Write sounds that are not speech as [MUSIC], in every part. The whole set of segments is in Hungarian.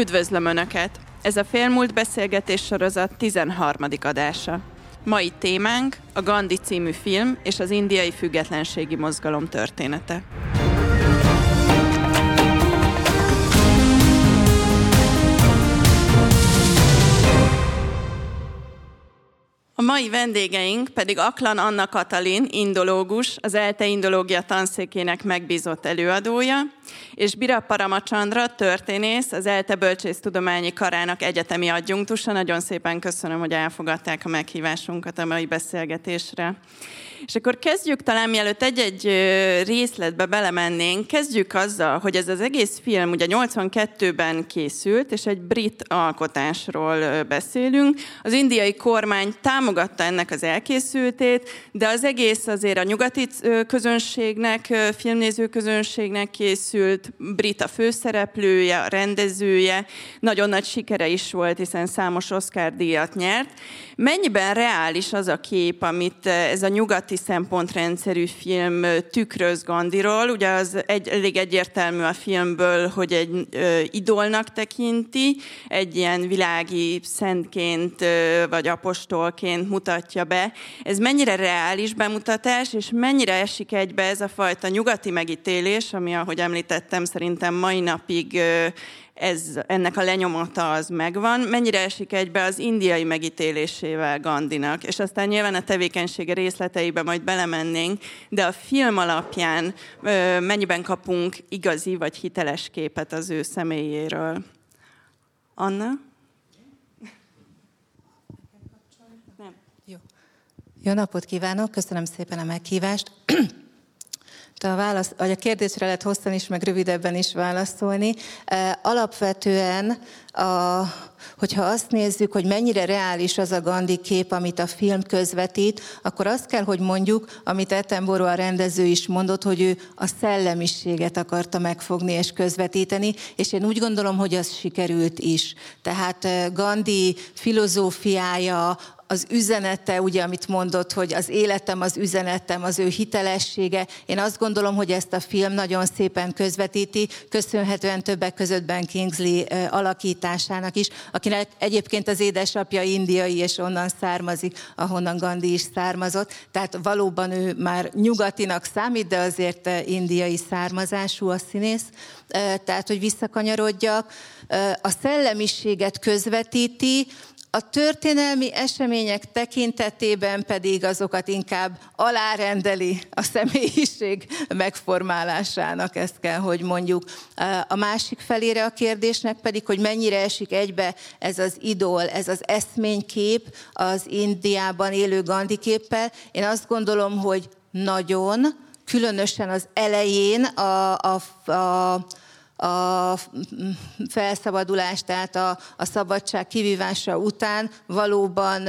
Üdvözlöm Önöket! Ez a Félmúlt Beszélgetés sorozat 13. adása. Mai témánk a Gandhi című film és az indiai függetlenségi mozgalom története. A mai vendégeink pedig Aklan Anna Katalin, indológus, az ELTE indológia tanszékének megbízott előadója, és Bira Paramacsandra, történész, az ELTE Bölcsésztudományi Karának egyetemi adjunktusa. Nagyon szépen köszönöm, hogy elfogadták a meghívásunkat a mai beszélgetésre. És akkor kezdjük talán, mielőtt egy-egy részletbe belemennénk, kezdjük azzal, hogy ez az egész film ugye 82-ben készült, és egy brit alkotásról beszélünk. Az indiai kormány támogatta ennek az elkészültét, de az egész azért a nyugati közönségnek, filmnéző közönségnek készült, brit a főszereplője, a rendezője, nagyon nagy sikere is volt, hiszen számos Oscar díjat nyert. Mennyiben reális az a kép, amit ez a nyugati nyugati szempontrendszerű film tükröz Gandiról. Ugye az egy, elég egyértelmű a filmből, hogy egy ö, idolnak tekinti, egy ilyen világi szentként ö, vagy apostolként mutatja be. Ez mennyire reális bemutatás, és mennyire esik egybe ez a fajta nyugati megítélés, ami, ahogy említettem, szerintem mai napig ö, ez, ennek a lenyomata az megvan, mennyire esik egybe az indiai megítélésével Gandinak, és aztán nyilván a tevékenysége részleteibe majd belemennénk, de a film alapján mennyiben kapunk igazi vagy hiteles képet az ő személyéről. Anna? Jó. Jó napot kívánok, köszönöm szépen a meghívást. A, válasz, vagy a kérdésre lehet hosszan is, meg rövidebben is válaszolni. Alapvetően, a, hogyha azt nézzük, hogy mennyire reális az a Gandhi kép, amit a film közvetít, akkor azt kell, hogy mondjuk, amit Ettenborough a rendező is mondott, hogy ő a szellemiséget akarta megfogni és közvetíteni, és én úgy gondolom, hogy az sikerült is. Tehát Gandhi filozófiája, az üzenete, ugye, amit mondott, hogy az életem, az üzenetem, az ő hitelessége. Én azt gondolom, hogy ezt a film nagyon szépen közvetíti, köszönhetően többek között Ben Kingsley alakításának is, akinek egyébként az édesapja indiai, és onnan származik, ahonnan Gandhi is származott. Tehát valóban ő már nyugatinak számít, de azért indiai származású a színész. Tehát, hogy visszakanyarodjak, a szellemiséget közvetíti, a történelmi események tekintetében pedig azokat inkább alárendeli a személyiség megformálásának, ezt kell, hogy mondjuk. A másik felére a kérdésnek pedig, hogy mennyire esik egybe ez az idol, ez az eszménykép az Indiában élő Gandhi képpel. Én azt gondolom, hogy nagyon, különösen az elején a, a, a a felszabadulás, tehát a, a szabadság kivívása után valóban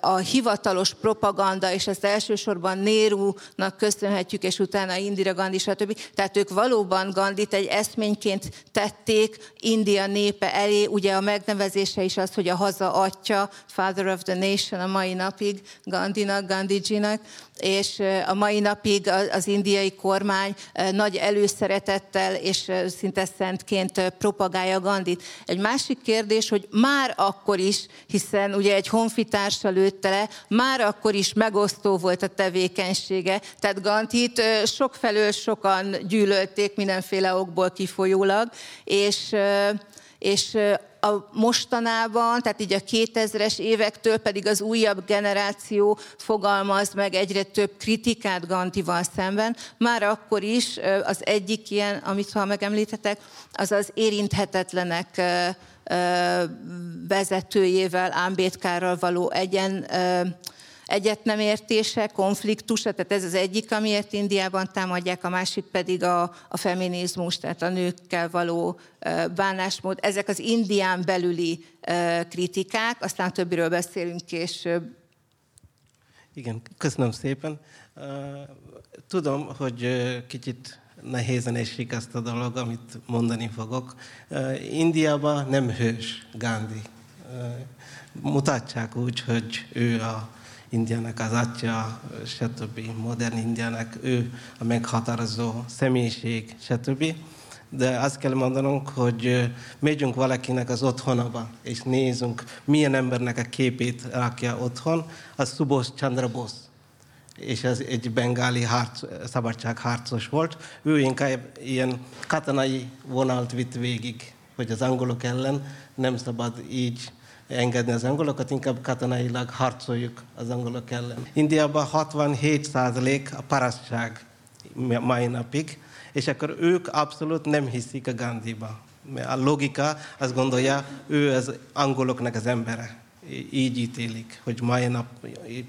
a hivatalos propaganda, és ezt elsősorban Nérúnak köszönhetjük, és utána Indira Gandhi, stb. Tehát ők valóban Gandit egy eszményként tették India népe elé. Ugye a megnevezése is az, hogy a haza atya, Father of the Nation a mai napig Gandhinak, Gandhijinak és a mai napig az indiai kormány nagy előszeretettel és szinte szentként propagálja Gandit. Egy másik kérdés, hogy már akkor is, hiszen ugye egy honfitársa lőtte le, már akkor is megosztó volt a tevékenysége, tehát Gandhit sokfelől sokan gyűlölték mindenféle okból kifolyólag, és és a mostanában, tehát így a 2000-es évektől pedig az újabb generáció fogalmaz meg egyre több kritikát Gantival szemben. Már akkor is az egyik ilyen, amit ha megemlíthetek, az az érinthetetlenek vezetőjével, Ámbétkárral való egyen egyet nem értése, konfliktusa, tehát ez az egyik, amiért Indiában támadják, a másik pedig a, a feminizmus, tehát a nőkkel való bánásmód. Ezek az Indián belüli kritikák, aztán többiről beszélünk később. Igen, köszönöm szépen. Tudom, hogy kicsit nehézen esik ezt a dolog, amit mondani fogok. Indiában nem hős Gandhi. Mutatják úgy, hogy ő a Indiának az atya, stb. modern Indiának, ő a meghatározó személyiség, stb. de azt kell mondanunk, hogy megyünk valakinek az otthonaba, és nézzünk, milyen embernek a képét rakja otthon, az Subos Chandra Bose és ez egy bengáli harc, szabadságharcos volt. Ő inkább ilyen katonai vonalt vitt végig, hogy az angolok ellen nem szabad így engedni az angolokat, inkább katonailag harcoljuk az angolok ellen. Indiában 67 százalék a parasztság mai napig, és akkor ők abszolút nem hiszik a Gandhiba. A logika azt gondolja, ő az angoloknak az embere. Így ítélik, hogy mai nap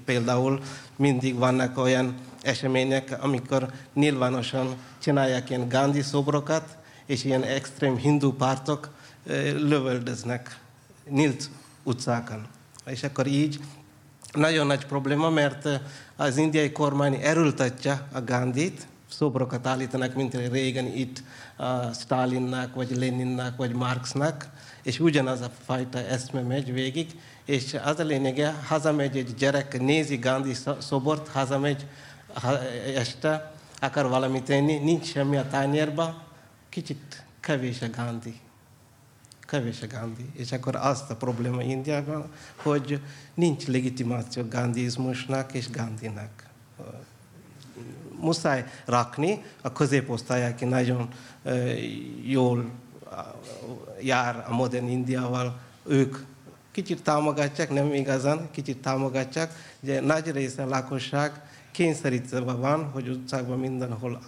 például mindig vannak olyan események, amikor nyilvánosan csinálják ilyen Gandhi szobrokat, és ilyen extrém hindu pártok lövöldöznek nyílt utcákon. És akkor így nagyon nagy probléma, mert az indiai kormány erőltetja a Gandhit, szobrokat állítanak, mint régen itt a Stalinnak, vagy Leninnak, vagy Marxnak, és ugyanaz a fajta eszme megy végig, és az a lényege, hazamegy egy gyerek, nézi Gandhi szobort, hazamegy este, akar valamit tenni, nincs semmi a tányérba, kicsit kevés a Gandhi. Kevés a Gandhi. És akkor azt a probléma Indiában, hogy nincs legitimáció Gandhizmusnak és Gandhinak muszáj rakni, a középosztály, aki nagyon jól jár a modern Indiával, ők kicsit támogatják, nem igazán, kicsit támogatják, de nagy része a lakosság kényszerítve van, hogy utcákban mindenhol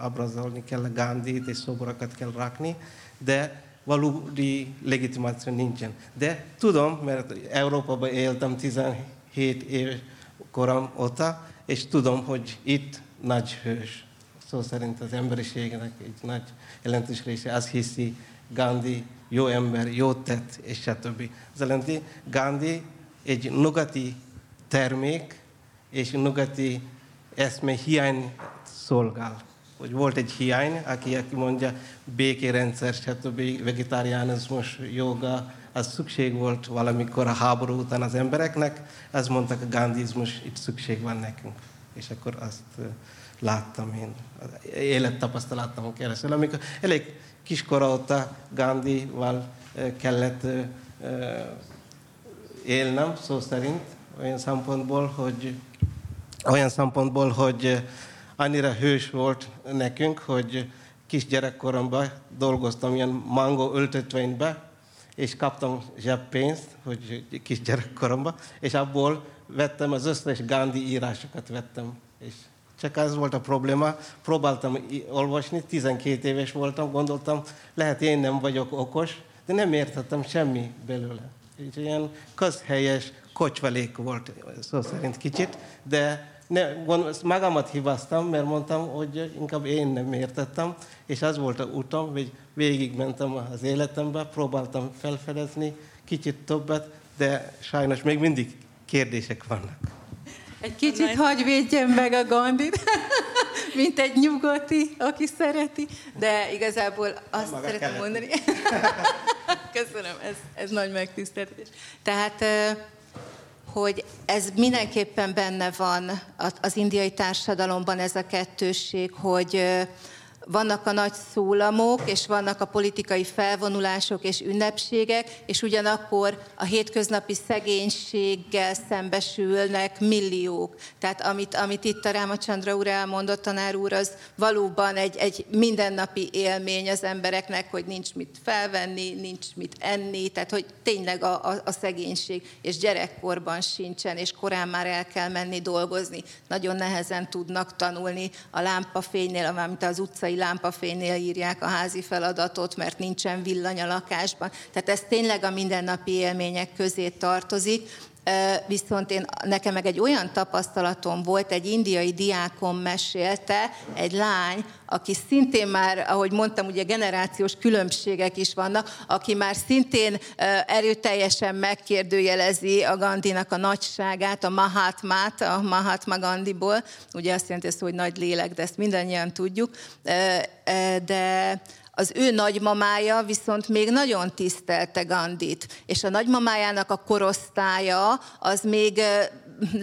ábrázolni kell Gandhit és szoborokat kell rakni, de valódi legitimáció nincsen. De tudom, mert Európában éltem 17 év korom óta, és tudom, hogy itt nagy hős. Szó szerint az emberiségnek egy nagy jelentős része azt hiszi, Gandhi jó ember, jó tett, és stb. Az jelenti, Gandhi egy nyugati termék, és nyugati eszme hiány szolgál. Hogy volt egy hiány, aki, aki mondja békérendszer, stb. vegetáriánizmus, joga, az szükség volt valamikor a háború után az embereknek, azt mondtak a gandhizmus, itt szükség van nekünk. És akkor azt láttam én, élettapasztalatom keresztül. Amikor elég kiskor óta Gandhival kellett élnem, szó szerint, olyan szempontból, hogy olyan szempontból, hogy annyira hős volt nekünk, hogy kisgyerekkoromban dolgoztam ilyen mango öltötvénybe, és kaptam zseppénzt, hogy kisgyerekkoromban, és abból vettem az összes Gandhi írásokat vettem, és csak az volt a probléma, próbáltam olvasni, 12 éves voltam, gondoltam, lehet én nem vagyok okos, de nem értettem semmi belőle. Így ilyen közhelyes kocsvalék volt szó szerint kicsit, de ne, gond, magamat hibáztam, mert mondtam, hogy inkább én nem értettem, és az volt a utam, hogy végigmentem az életembe, próbáltam felfedezni kicsit többet, de sajnos még mindig kérdések vannak. Egy kicsit hagy védjen meg a Gandit, [LAUGHS] mint egy nyugati, aki szereti, de igazából azt Maga szeretem kellett. mondani. [LAUGHS] Köszönöm, ez, ez nagy megtiszteltetés. Tehát, hogy ez mindenképpen benne van az indiai társadalomban ez a kettősség, hogy vannak a nagy szólamok, és vannak a politikai felvonulások és ünnepségek, és ugyanakkor a hétköznapi szegénységgel szembesülnek milliók. Tehát amit, amit itt a Rámacsandra úr elmondott, tanár úr, az valóban egy, egy mindennapi élmény az embereknek, hogy nincs mit felvenni, nincs mit enni, tehát hogy tényleg a, a, a szegénység, és gyerekkorban sincsen, és korán már el kell menni dolgozni. Nagyon nehezen tudnak tanulni a lámpafénynél, amit az utcai iskolai lámpafénynél írják a házi feladatot, mert nincsen villany a lakásban. Tehát ez tényleg a mindennapi élmények közé tartozik. Viszont én, nekem meg egy olyan tapasztalatom volt, egy indiai diákom mesélte, egy lány, aki szintén már, ahogy mondtam, ugye generációs különbségek is vannak, aki már szintén erőteljesen megkérdőjelezi a Gandinak a nagyságát, a Mahatmát, a Mahatma Gandiból, ugye azt jelenti, hogy nagy lélek, de ezt mindannyian tudjuk, de az ő nagymamája viszont még nagyon tisztelte Gandit, és a nagymamájának a korosztálya az még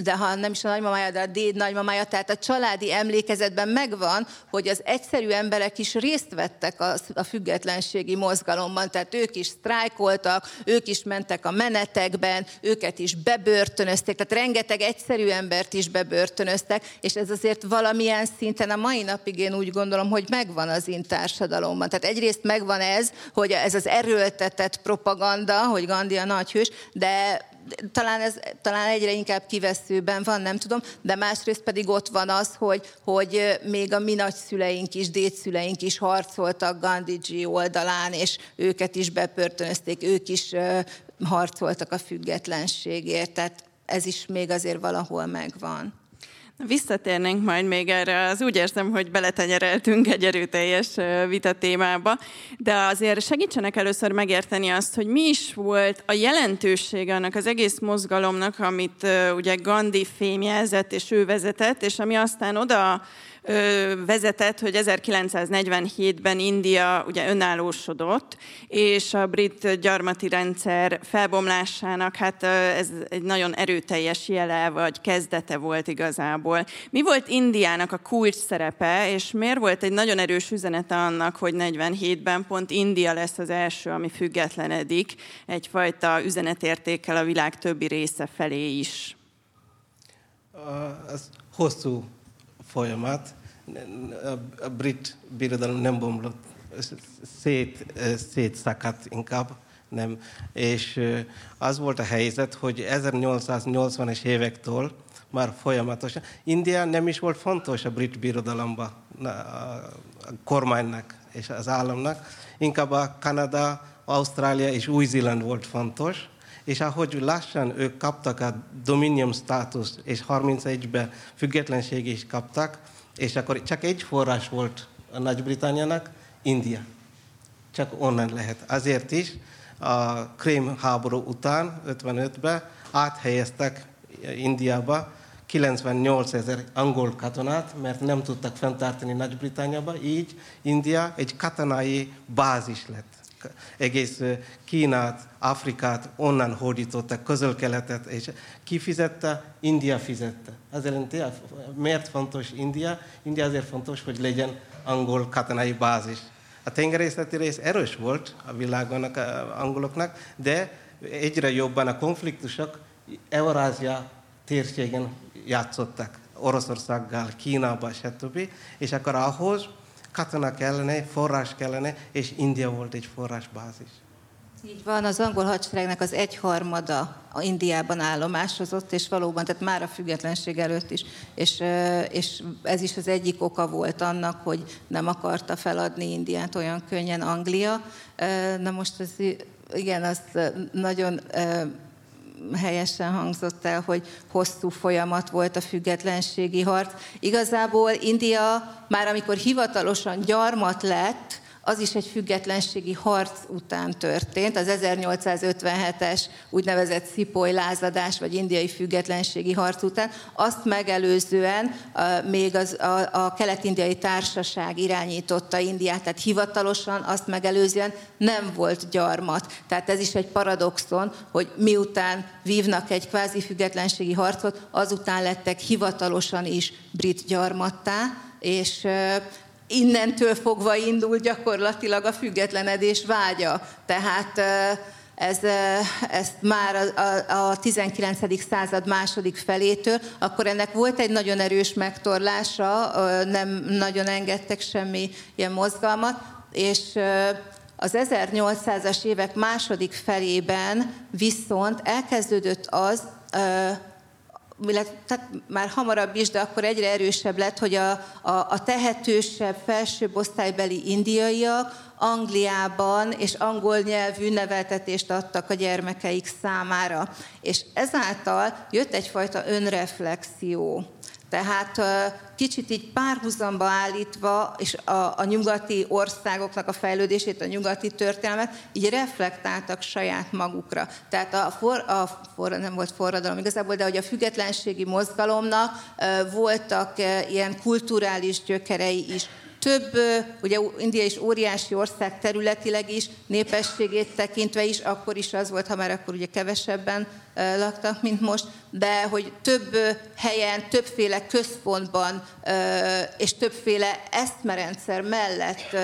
de ha nem is a nagymamája, de a déd nagymamája, tehát a családi emlékezetben megvan, hogy az egyszerű emberek is részt vettek a, a függetlenségi mozgalomban, tehát ők is sztrájkoltak, ők is mentek a menetekben, őket is bebörtönözték, tehát rengeteg egyszerű embert is bebörtönöztek, és ez azért valamilyen szinten a mai napig én úgy gondolom, hogy megvan az intársadalomban. Tehát egyrészt megvan ez, hogy ez az erőltetett propaganda, hogy Gandhi a nagyhős, de talán ez talán egyre inkább kiveszőben van, nem tudom, de másrészt pedig ott van az, hogy, hogy még a mi nagyszüleink is, dédszüleink is harcoltak Gandhiji oldalán, és őket is bepörtönözték, ők is harcoltak a függetlenségért, tehát ez is még azért valahol megvan. Visszatérnénk majd még erre, az úgy érzem, hogy beletenyereltünk egy erőteljes vita témába, de azért segítsenek először megérteni azt, hogy mi is volt a jelentősége annak az egész mozgalomnak, amit ugye Gandhi fémjelzett és ő vezetett, és ami aztán oda vezetett, hogy 1947-ben India ugye önállósodott, és a brit gyarmati rendszer felbomlásának, hát ez egy nagyon erőteljes jele, vagy kezdete volt igazából. Mi volt Indiának a kulcs szerepe, és miért volt egy nagyon erős üzenete annak, hogy 47-ben pont India lesz az első, ami függetlenedik, egyfajta üzenetértékkel a világ többi része felé is? Az hosszú folyamat. A brit birodalom nem bomlott, szét, szétszakadt inkább, nem. És az volt a helyzet, hogy 1880-es évektől már folyamatosan. India nem is volt fontos a brit birodalomban, a kormánynak és az államnak. Inkább a Kanada, Ausztrália és Új-Zéland volt fontos, és ahogy lassan ők kaptak a dominium státuszt, és 31-ben függetlenség is kaptak, és akkor csak egy forrás volt a Nagy-Britanniának, India. Csak onnan lehet. Azért is a Krém háború után, 55-ben áthelyeztek Indiába 98 ezer angol katonát, mert nem tudtak fenntartani Nagy-Britanniába, így India egy katonai bázis lett egész Kínát, Afrikát onnan hódítottak, közel-keletet, és ki fizette? India fizette. Az jelenti, miért fontos India? India azért fontos, hogy legyen angol katonai bázis. A tengerészeti rész erős volt a világon a angoloknak, de egyre jobban a konfliktusok Eurázia térségen játszottak. Oroszországgal, Kínával, stb. És akkor ahhoz katona kellene, forrás kellene, és India volt egy forrásbázis. Így van, az angol hadseregnek az egyharmada a Indiában állomásozott, és valóban, tehát már a függetlenség előtt is, és, és ez is az egyik oka volt annak, hogy nem akarta feladni Indiát olyan könnyen Anglia. Na most az, igen, az nagyon helyesen hangzott el, hogy hosszú folyamat volt a függetlenségi harc. Igazából India már amikor hivatalosan gyarmat lett, az is egy függetlenségi harc után történt. Az 1857-es úgynevezett szipoly lázadás, vagy indiai függetlenségi harc után. Azt megelőzően még az, a, a kelet-indiai társaság irányította Indiát, tehát hivatalosan azt megelőzően nem volt gyarmat. Tehát ez is egy paradoxon, hogy miután vívnak egy kvázi függetlenségi harcot, azután lettek hivatalosan is brit gyarmattá, és innentől fogva indul gyakorlatilag a függetlenedés vágya. Tehát ez, ezt már a, a 19. század második felétől, akkor ennek volt egy nagyon erős megtorlása, nem nagyon engedtek semmi ilyen mozgalmat, és az 1800-as évek második felében viszont elkezdődött az, tehát már hamarabb is, de akkor egyre erősebb lett, hogy a, a, a tehetősebb, felsőbb osztálybeli indiaiak Angliában és angol nyelvű neveltetést adtak a gyermekeik számára. És ezáltal jött egyfajta önreflexió. Tehát kicsit így párhuzamba állítva, és a, a nyugati országoknak a fejlődését, a nyugati történelmet, így reflektáltak saját magukra. Tehát a, for, a for, nem volt forradalom igazából, de hogy a függetlenségi mozgalomnak voltak ilyen kulturális gyökerei is, több, ugye India is óriási ország területileg is, népességét tekintve is, akkor is az volt, ha már akkor ugye kevesebben laktak, mint most, de hogy több helyen, többféle központban és többféle eszmerendszer mellett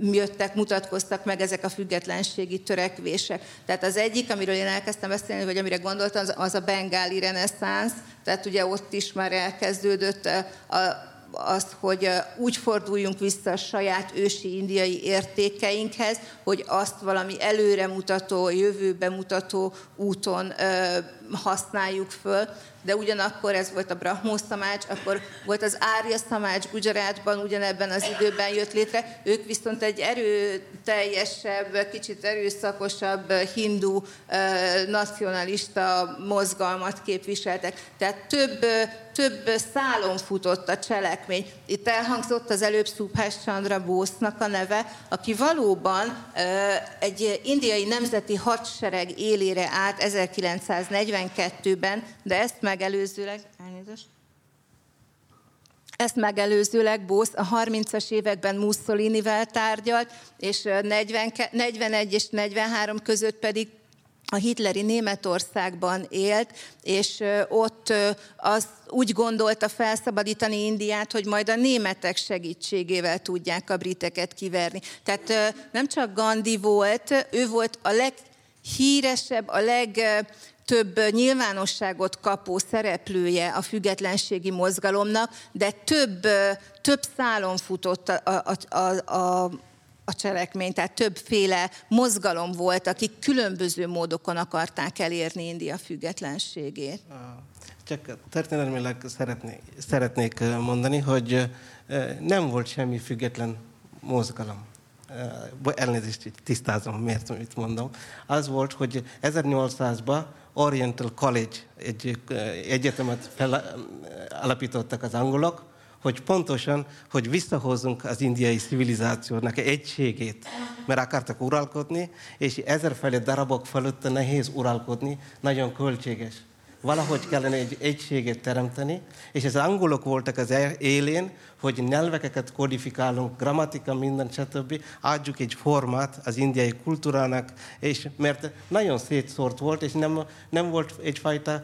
jöttek, mutatkoztak meg ezek a függetlenségi törekvések. Tehát az egyik, amiről én elkezdtem beszélni, vagy amire gondoltam, az a bengáli reneszánsz, tehát ugye ott is már elkezdődött a azt, hogy úgy forduljunk vissza a saját ősi indiai értékeinkhez, hogy azt valami előremutató, jövőbe mutató úton használjuk föl de ugyanakkor ez volt a Brahmo Szamács, akkor volt az Árja Szamács Gujaratban, ugyanebben az időben jött létre. Ők viszont egy erőteljesebb, kicsit erőszakosabb hindu nacionalista mozgalmat képviseltek. Tehát több, több szálon futott a cselekmény. Itt elhangzott az előbb Subhash Chandra Bósznak a neve, aki valóban egy indiai nemzeti hadsereg élére állt 1942-ben, de ezt meg megelőzőleg, elnézést, ezt megelőzőleg Bósz a 30-as években Mussolinivel tárgyalt, és 40, 41 és 43 között pedig a hitleri Németországban élt, és ott az úgy gondolta felszabadítani Indiát, hogy majd a németek segítségével tudják a briteket kiverni. Tehát nem csak Gandhi volt, ő volt a leghíresebb, a leg több nyilvánosságot kapó szereplője a függetlenségi mozgalomnak, de több, több szálon futott a, a, a, a a cselekmény, tehát többféle mozgalom volt, akik különböző módokon akarták elérni India függetlenségét. Csak történelmileg szeretnék, szeretnék mondani, hogy nem volt semmi független mozgalom elnézést tisztázom, miért mit mondom. Az volt, hogy 1800-ban Oriental College, egy egyetemet alapítottak az angolok, hogy pontosan, hogy visszahozzunk az indiai civilizációnak egységét, mert akartak uralkodni, és ezerféle darabok fölött nehéz uralkodni, nagyon költséges valahogy kellene egy egységet teremteni, és az angolok voltak az élén, hogy nyelveket kodifikálunk, grammatika, minden, stb. Adjuk egy formát az indiai kultúrának, és mert nagyon szétszórt volt, és nem, nem volt egyfajta eh,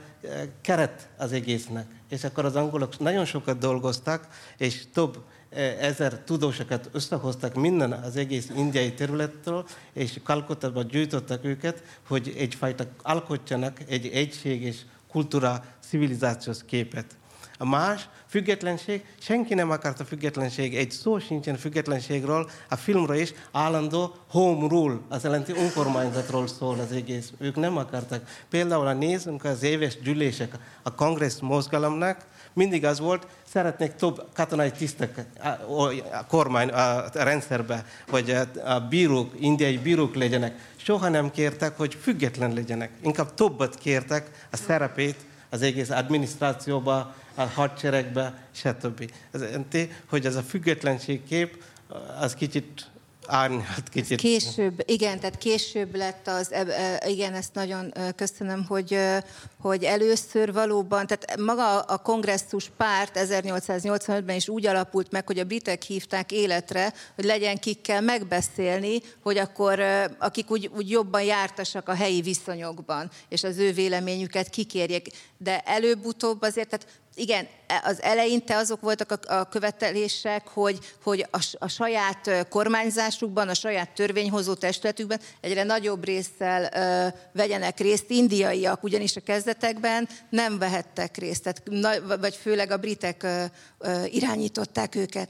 keret az egésznek. És akkor az angolok nagyon sokat dolgoztak, és több eh, ezer tudósokat összehoztak minden az egész indiai területtől, és Kalkotában gyűjtöttek őket, hogy egyfajta alkotjanak egy egységes kultúra, civilizációs képet. A más, függetlenség, senki nem akarta függetlenség, egy szó sincsen függetlenségről, a filmről is állandó home rule, az jelenti önkormányzatról szól az egész. Ők nem akartak. Például, ha nézzünk az éves gyűlések a kongresszus mozgalomnak, mindig az volt, szeretnék több katonai tisztek a kormány a rendszerbe, vagy a bírók, indiai bírók legyenek. Soha nem kértek, hogy független legyenek. Inkább többet kértek a szerepét az egész adminisztrációba, a hadseregbe, stb. Ez jelenti, hogy ez a függetlenség kép, az kicsit árnyalt kicsit. Később, igen, tehát később lett az, igen, ezt nagyon köszönöm, hogy, hogy először valóban, tehát maga a kongresszus párt 1885-ben is úgy alapult meg, hogy a britek hívták életre, hogy legyen kikkel megbeszélni, hogy akkor akik úgy, úgy jobban jártasak a helyi viszonyokban, és az ő véleményüket kikérjék. De előbb-utóbb azért, tehát igen, e, az eleinte azok voltak a, követelések, hogy, hogy a, a saját kormányzásukban, a saját törvényhozó testületükben egyre nagyobb résszel ö, vegyenek részt indiaiak, ugyanis a kezdetekben nem vehettek részt, tehát, vagy főleg a britek ö, ö, irányították őket.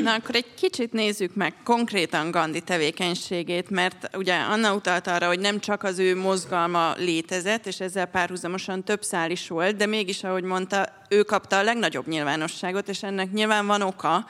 Na akkor egy kicsit nézzük meg konkrétan Gandhi tevékenységét, mert ugye Anna utalt arra, hogy nem csak az ő mozgalma létezett, és ezzel párhuzamosan több szál is volt, de mégis, ahogy mondta, ő kapta a legnagyobb nyilvánosságot, és ennek nyilván van oka,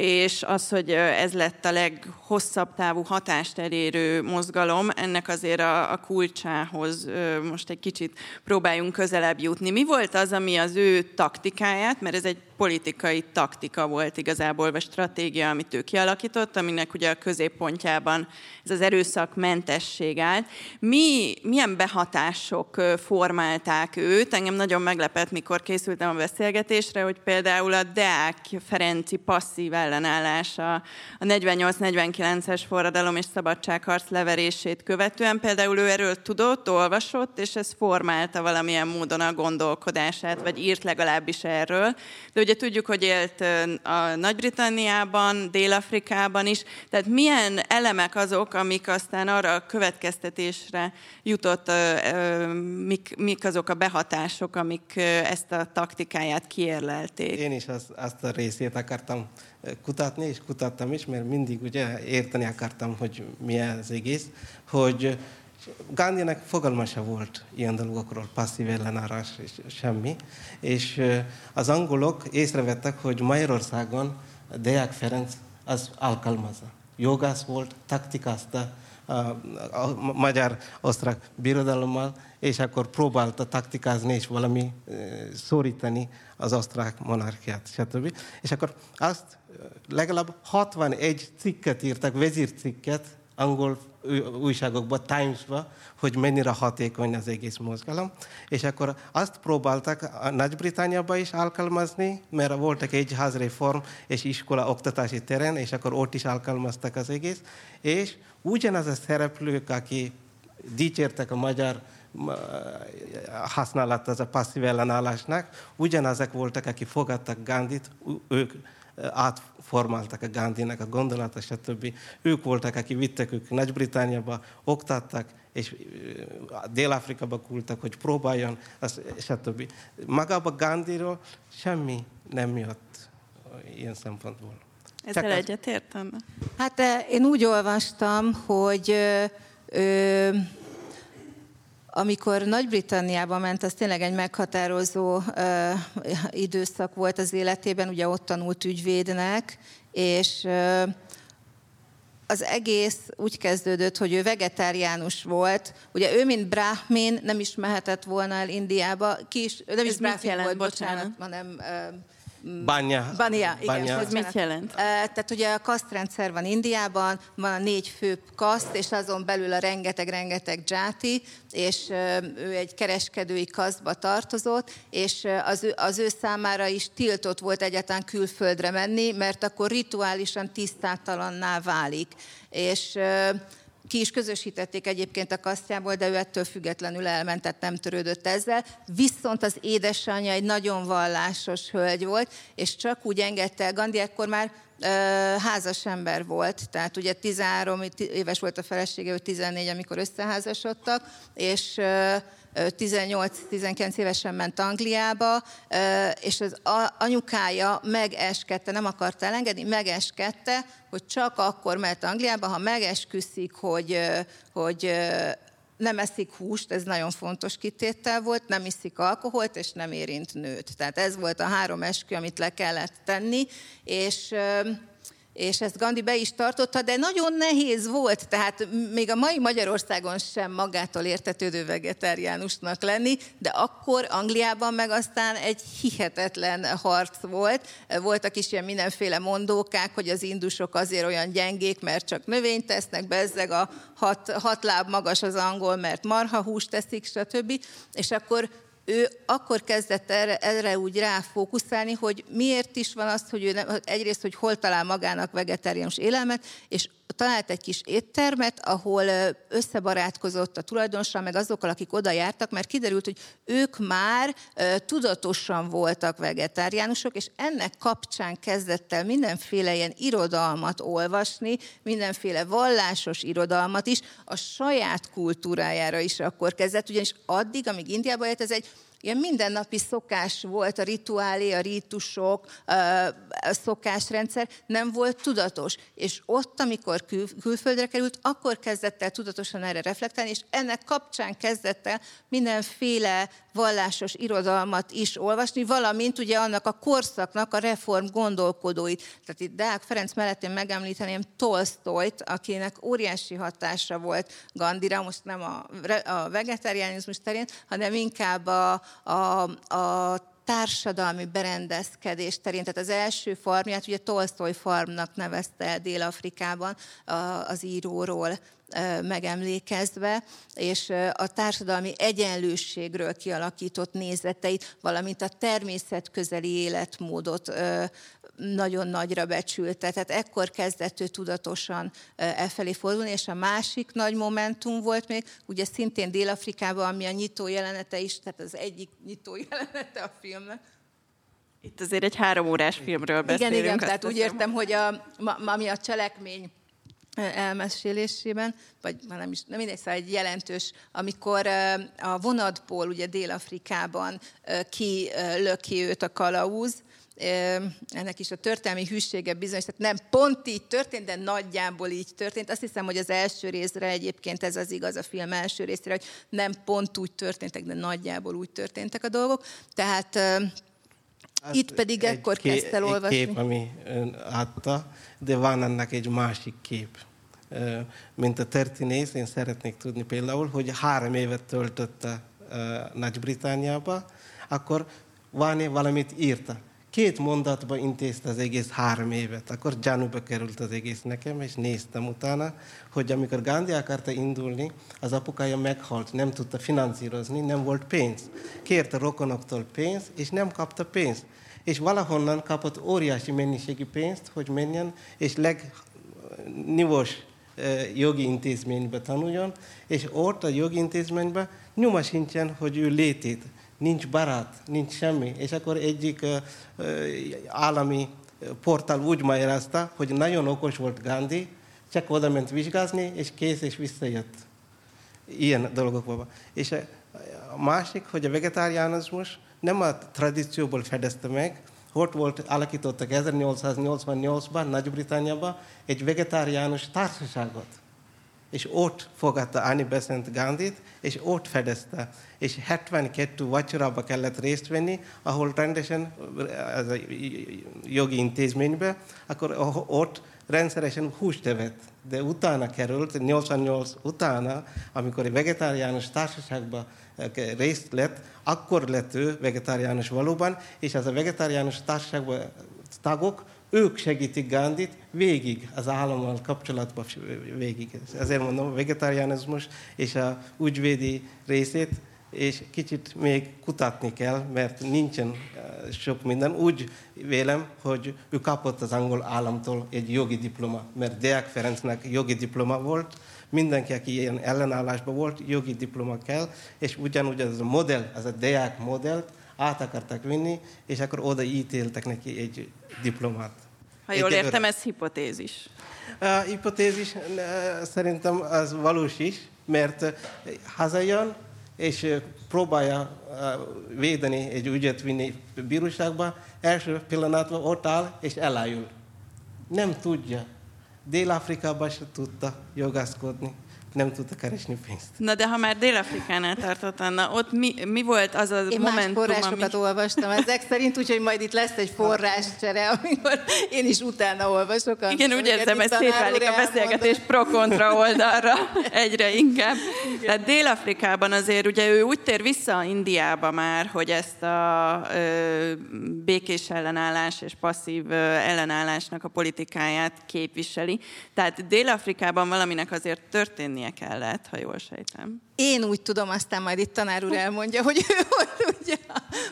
és az, hogy ez lett a leghosszabb távú hatást elérő mozgalom, ennek azért a, a kulcsához most egy kicsit próbáljunk közelebb jutni. Mi volt az, ami az ő taktikáját, mert ez egy politikai taktika volt igazából, vagy stratégia, amit ő kialakított, aminek ugye a középpontjában ez az erőszakmentesség állt. Mi, milyen behatások formálták őt? Engem nagyon meglepett, mikor készültem a beszélgetésre, hogy például a Deák Ferenci passzív ellenállása a 48-49-es forradalom és szabadságharc leverését követően például ő erről tudott, olvasott, és ez formálta valamilyen módon a gondolkodását, vagy írt legalábbis erről. De ugye tudjuk, hogy élt a Nagy-Britanniában, Dél-Afrikában is, tehát milyen elemek azok, amik aztán arra a következtetésre jutott, mik, mik azok a behatások, amik ezt a taktikáját kiérlelték? Én is az, azt a részét akartam kutatni, és kutattam is, mert mindig ugye érteni akartam, hogy mi az egész, hogy Gandhinek fogalma se volt ilyen dolgokról, passzív ellenállás és semmi. És az angolok észrevettek, hogy Magyarországon Deák Ferenc az alkalmazza. Jogász volt, taktikázta a, magyar-osztrák birodalommal, és akkor próbálta taktikázni és valami szorítani az osztrák monarchiát, stb. És akkor azt legalább 61 cikket írtak, vezírcikket, angol újságokban, Times-ba, hogy mennyire hatékony az egész mozgalom. És akkor azt próbáltak a Nagy-Britániában is alkalmazni, mert voltak egy házreform és iskola oktatási terén, és akkor ott is alkalmaztak az egész. És ugyanaz a szereplők, aki dicsértek a magyar használat az a passzív ellenállásnak, ugyanazok voltak, akik fogadtak Gandhit, ők átformáltak a Gandhinek a gondolata, stb. Ők voltak, akik vittek ők Nagy-Britániába, oktattak, és Dél-Afrikába küldtek, hogy próbáljon, stb. Magában Gandhiról semmi nem jött ilyen szempontból. Ezzel egyetértem? Hát én úgy olvastam, hogy ö, ö, amikor Nagy-Britanniába ment, az tényleg egy meghatározó uh, időszak volt az életében, ugye ott tanult ügyvédnek, és uh, az egész úgy kezdődött, hogy ő vegetáriánus volt. Ugye ő, mint brahmin, nem is mehetett volna el Indiába. Ki is, nem is brahmin volt, bocsánat, hanem uh, Banya. Banya, igen. Banya. Ez mit jelent? Tehát ugye a kasztrendszer van Indiában, van a négy fő kaszt, és azon belül a rengeteg-rengeteg dzsáti, és ő egy kereskedői kasztba tartozott, és az ő, az ő számára is tiltott volt egyáltalán külföldre menni, mert akkor rituálisan tisztátalanná válik. És ki is közösítették egyébként a kasztjából, de ő ettől függetlenül elment, tehát nem törődött ezzel. Viszont az édesanyja egy nagyon vallásos hölgy volt, és csak úgy engedte el, Gandhi ekkor már házas ember volt, tehát ugye 13 éves volt a felesége, ő 14, amikor összeházasodtak, és 18-19 évesen ment Angliába, és az anyukája megeskedte, nem akarta elengedni, megeskedte, hogy csak akkor mehet Angliába, ha megesküszik, hogy, hogy nem eszik húst, ez nagyon fontos kitétel volt, nem iszik alkoholt, és nem érint nőt. Tehát ez volt a három eskü, amit le kellett tenni, és és ezt Gandhi be is tartotta, de nagyon nehéz volt, tehát még a mai Magyarországon sem magától értetődő vegetáriánusnak lenni, de akkor Angliában meg aztán egy hihetetlen harc volt. Voltak is ilyen mindenféle mondókák, hogy az indusok azért olyan gyengék, mert csak növényt tesznek, bezzeg a hat, hat láb magas az angol, mert marhahúst teszik, stb. És akkor ő akkor kezdett erre, erre úgy ráfókuszálni, hogy miért is van az, hogy ő nem, egyrészt, hogy hol talál magának vegetáriánus élelmet, és talált egy kis éttermet, ahol összebarátkozott a tulajdonossal, meg azokkal, akik oda jártak, mert kiderült, hogy ők már tudatosan voltak vegetáriánusok, és ennek kapcsán kezdett el mindenféle ilyen irodalmat olvasni, mindenféle vallásos irodalmat is, a saját kultúrájára is akkor kezdett, ugyanis addig, amíg Indiában élt, ez egy ilyen mindennapi szokás volt, a rituálé, a rítusok, a szokásrendszer nem volt tudatos. És ott, amikor kül- külföldre került, akkor kezdett el tudatosan erre reflektálni, és ennek kapcsán kezdett el mindenféle vallásos irodalmat is olvasni, valamint ugye annak a korszaknak a reform gondolkodóit. Tehát itt Deák Ferenc mellett én megemlíteném Tolstoyt, akinek óriási hatása volt Gandhira, most nem a, a vegetariánizmus terén, hanem inkább a, a, a társadalmi berendezkedés terén. Tehát az első farmját ugye Tolstoy farmnak nevezte Dél-Afrikában az íróról megemlékezve, és a társadalmi egyenlőségről kialakított nézeteit, valamint a természet közeli életmódot nagyon nagyra becsülte. Tehát ekkor kezdett ő tudatosan e felé fordulni, és a másik nagy momentum volt még, ugye szintén Dél-Afrikában, ami a nyitó jelenete is, tehát az egyik nyitó jelenete a filmnek, itt azért egy három órás filmről beszélünk. Igen, igen, tehát úgy értem, hogy a, ami a cselekmény elmesélésében, vagy nem is, nem mindegy, szóval egy jelentős, amikor a vonatból ugye Dél-Afrikában ki löki őt a kalauz, ennek is a történelmi hűsége bizonyos, tehát nem pont így történt, de nagyjából így történt. Azt hiszem, hogy az első részre egyébként ez az igaz a film első részére, hogy nem pont úgy történtek, de nagyjából úgy történtek a dolgok. Tehát Hát Itt pedig ekkor kezdte el olvasni. Egy kép, ami adta, de van ennek egy másik kép. Mint a történész, én szeretnék tudni például, hogy három évet töltötte Nagy-Britániába, akkor van valamit írta. Két mondatba intézte az egész három évet. Akkor gyanúba került az egész nekem, és néztem utána, hogy amikor Gandhi akarta indulni, az apukája meghalt, nem tudta finanszírozni, nem volt pénz. Kérte rokonoktól pénzt, és nem kapta pénzt. És valahonnan kapott óriási mennyiségű pénzt, hogy menjen, és legnivós jogi intézménybe tanuljon, és ott a jogi intézményben nyoma sincsen, hogy ő létét. Nincs barát, nincs semmi. És akkor egyik állami portál úgy magyarázta, hogy nagyon okos volt Gandhi, csak oda ment vizsgázni, és kész, és visszajött. Ilyen dolgokban. És a másik, hogy a vegetáriánizmus nem a tradícióból fedezte meg, ott volt, alakítottak 1888-ban Nagy-Britanniában egy vegetáriánus társaságot. És ott fogadta Annie Besant Gandhit, és ott fedezte. És 72 vacsorába kellett részt venni, ahol rendesen, az a jogi intézménybe, akkor ott rendszeresen húst evett. De utána került, 88 utána, amikor egy vegetáriánus társaságban részt lett, akkor lett ő vegetáriánus valóban, és az a vegetáriánus társaságban tagok, ők segítik Gandhit végig az állammal kapcsolatban végig. Ezért mondom, a vegetáriánizmus és a ügyvédi részét és kicsit még kutatni kell, mert nincsen sok minden. Úgy vélem, hogy ő kapott az angol államtól egy jogi diploma, mert Deák Ferencnek jogi diploma volt, mindenki, aki ilyen ellenállásban volt, jogi diploma kell, és ugyanúgy az a modell, az a Deák modellt át akartak vinni, és akkor oda ítéltek neki egy diplomát. Ha jól értem, ez hipotézis. A hipotézis szerintem az valós is, mert hazajön, és próbálja védeni egy ügyet vinni bíróságba, első pillanatban ott áll, és elájul. Nem tudja. Dél-Afrikában se tudta jogászkodni nem tudta keresni pénzt. Na de ha már Dél-Afrikánál tartott, Anna, ott mi, mi volt az a én momentum, más forrásokat ami... olvastam ezek szerint, úgyhogy majd itt lesz egy forráscsere, amikor én is utána olvasok. Igen, úgy érzem, hogy szétválik a beszélgetés pro-kontra oldalra egyre inkább. Tehát Dél-Afrikában azért ugye ő úgy tér vissza Indiába már, hogy ezt a ö, békés ellenállás és passzív ö, ellenállásnak a politikáját képviseli. Tehát Dél-Afrikában valaminek azért történni lennie kellett, ha jól sejtem. Én úgy tudom, aztán majd itt tanár úr elmondja, hogy ő [LAUGHS] hogy, ugye,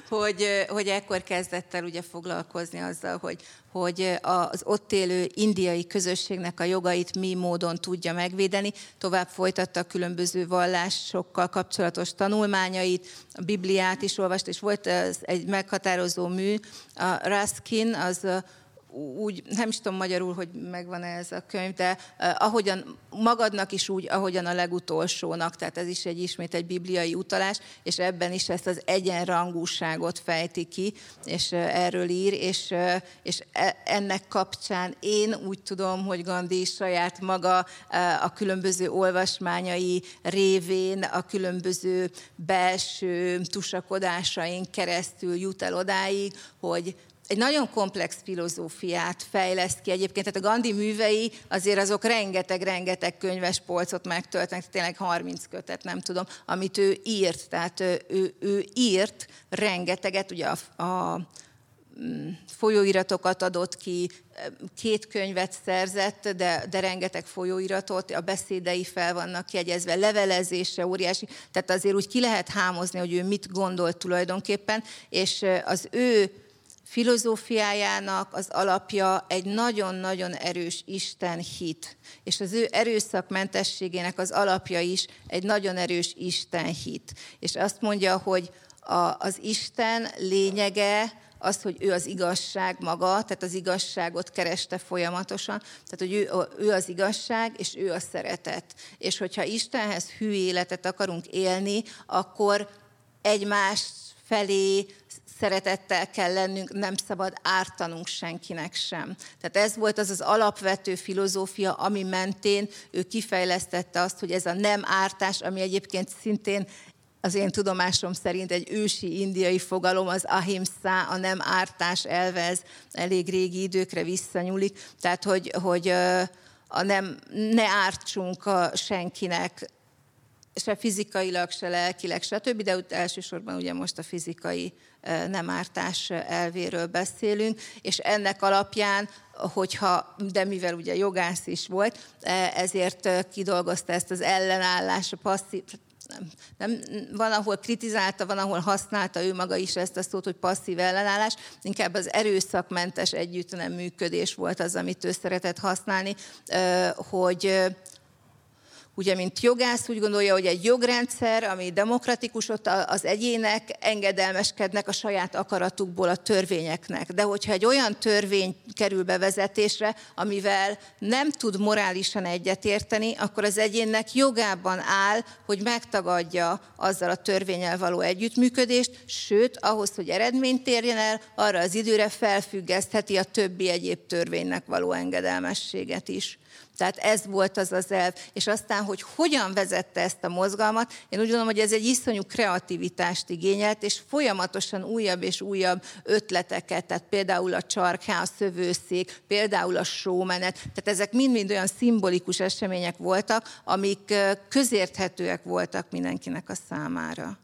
hogy, hogy ekkor kezdett el ugye foglalkozni azzal, hogy, hogy az ott élő indiai közösségnek a jogait mi módon tudja megvédeni. Tovább folytatta a különböző vallásokkal kapcsolatos tanulmányait, a Bibliát is olvast, és volt egy meghatározó mű, a Raskin, az úgy, nem is tudom magyarul, hogy megvan ez a könyv, de ahogyan magadnak is úgy, ahogyan a legutolsónak, tehát ez is egy ismét egy bibliai utalás, és ebben is ezt az egyenrangúságot fejti ki, és erről ír, és, és e, ennek kapcsán én úgy tudom, hogy Gandhi saját maga a különböző olvasmányai révén, a különböző belső tusakodásaink keresztül jut el odáig, hogy egy nagyon komplex filozófiát fejleszt ki egyébként, tehát a Gandhi művei azért azok rengeteg-rengeteg könyves polcot megtöltenek, tényleg 30 kötet, nem tudom, amit ő írt, tehát ő, ő, ő írt rengeteget, ugye a, a mm, folyóiratokat adott ki, két könyvet szerzett, de, de rengeteg folyóiratot, a beszédei fel vannak jegyezve, levelezése óriási, tehát azért úgy ki lehet hámozni, hogy ő mit gondolt tulajdonképpen, és az ő filozófiájának az alapja egy nagyon-nagyon erős Isten hit. És az ő erőszakmentességének az alapja is egy nagyon erős Isten hit. És azt mondja, hogy a, az Isten lényege az, hogy ő az igazság maga, tehát az igazságot kereste folyamatosan, tehát hogy ő, ő az igazság, és ő a szeretet. És hogyha Istenhez hű életet akarunk élni, akkor egymás felé szeretettel kell lennünk, nem szabad ártanunk senkinek sem. Tehát ez volt az az alapvető filozófia, ami mentén ő kifejlesztette azt, hogy ez a nem ártás, ami egyébként szintén az én tudomásom szerint egy ősi indiai fogalom, az ahimsa, a nem ártás elve, ez elég régi időkre visszanyúlik. Tehát, hogy, hogy a nem, ne ártsunk a senkinek, se fizikailag, se lelkileg, stb., de elsősorban ugye most a fizikai nem ártás elvéről beszélünk, és ennek alapján, hogyha, de mivel ugye jogász is volt, ezért kidolgozta ezt az ellenállás, a passzív, nem, nem, van, ahol kritizálta, van, ahol használta ő maga is ezt a szót, hogy passzív ellenállás, inkább az erőszakmentes együtt nem működés volt az, amit ő szeretett használni, hogy ugye, mint jogász úgy gondolja, hogy egy jogrendszer, ami demokratikus, ott az egyének engedelmeskednek a saját akaratukból a törvényeknek. De hogyha egy olyan törvény kerül bevezetésre, amivel nem tud morálisan egyetérteni, akkor az egyénnek jogában áll, hogy megtagadja azzal a törvényel való együttműködést, sőt, ahhoz, hogy eredményt érjen el, arra az időre felfüggesztheti a többi egyéb törvénynek való engedelmességet is. Tehát ez volt az az elv. És aztán, hogy hogyan vezette ezt a mozgalmat, én úgy gondolom, hogy ez egy iszonyú kreativitást igényelt, és folyamatosan újabb és újabb ötleteket, tehát például a csarká, a szövőszék, például a showmenet, tehát ezek mind-mind olyan szimbolikus események voltak, amik közérthetőek voltak mindenkinek a számára.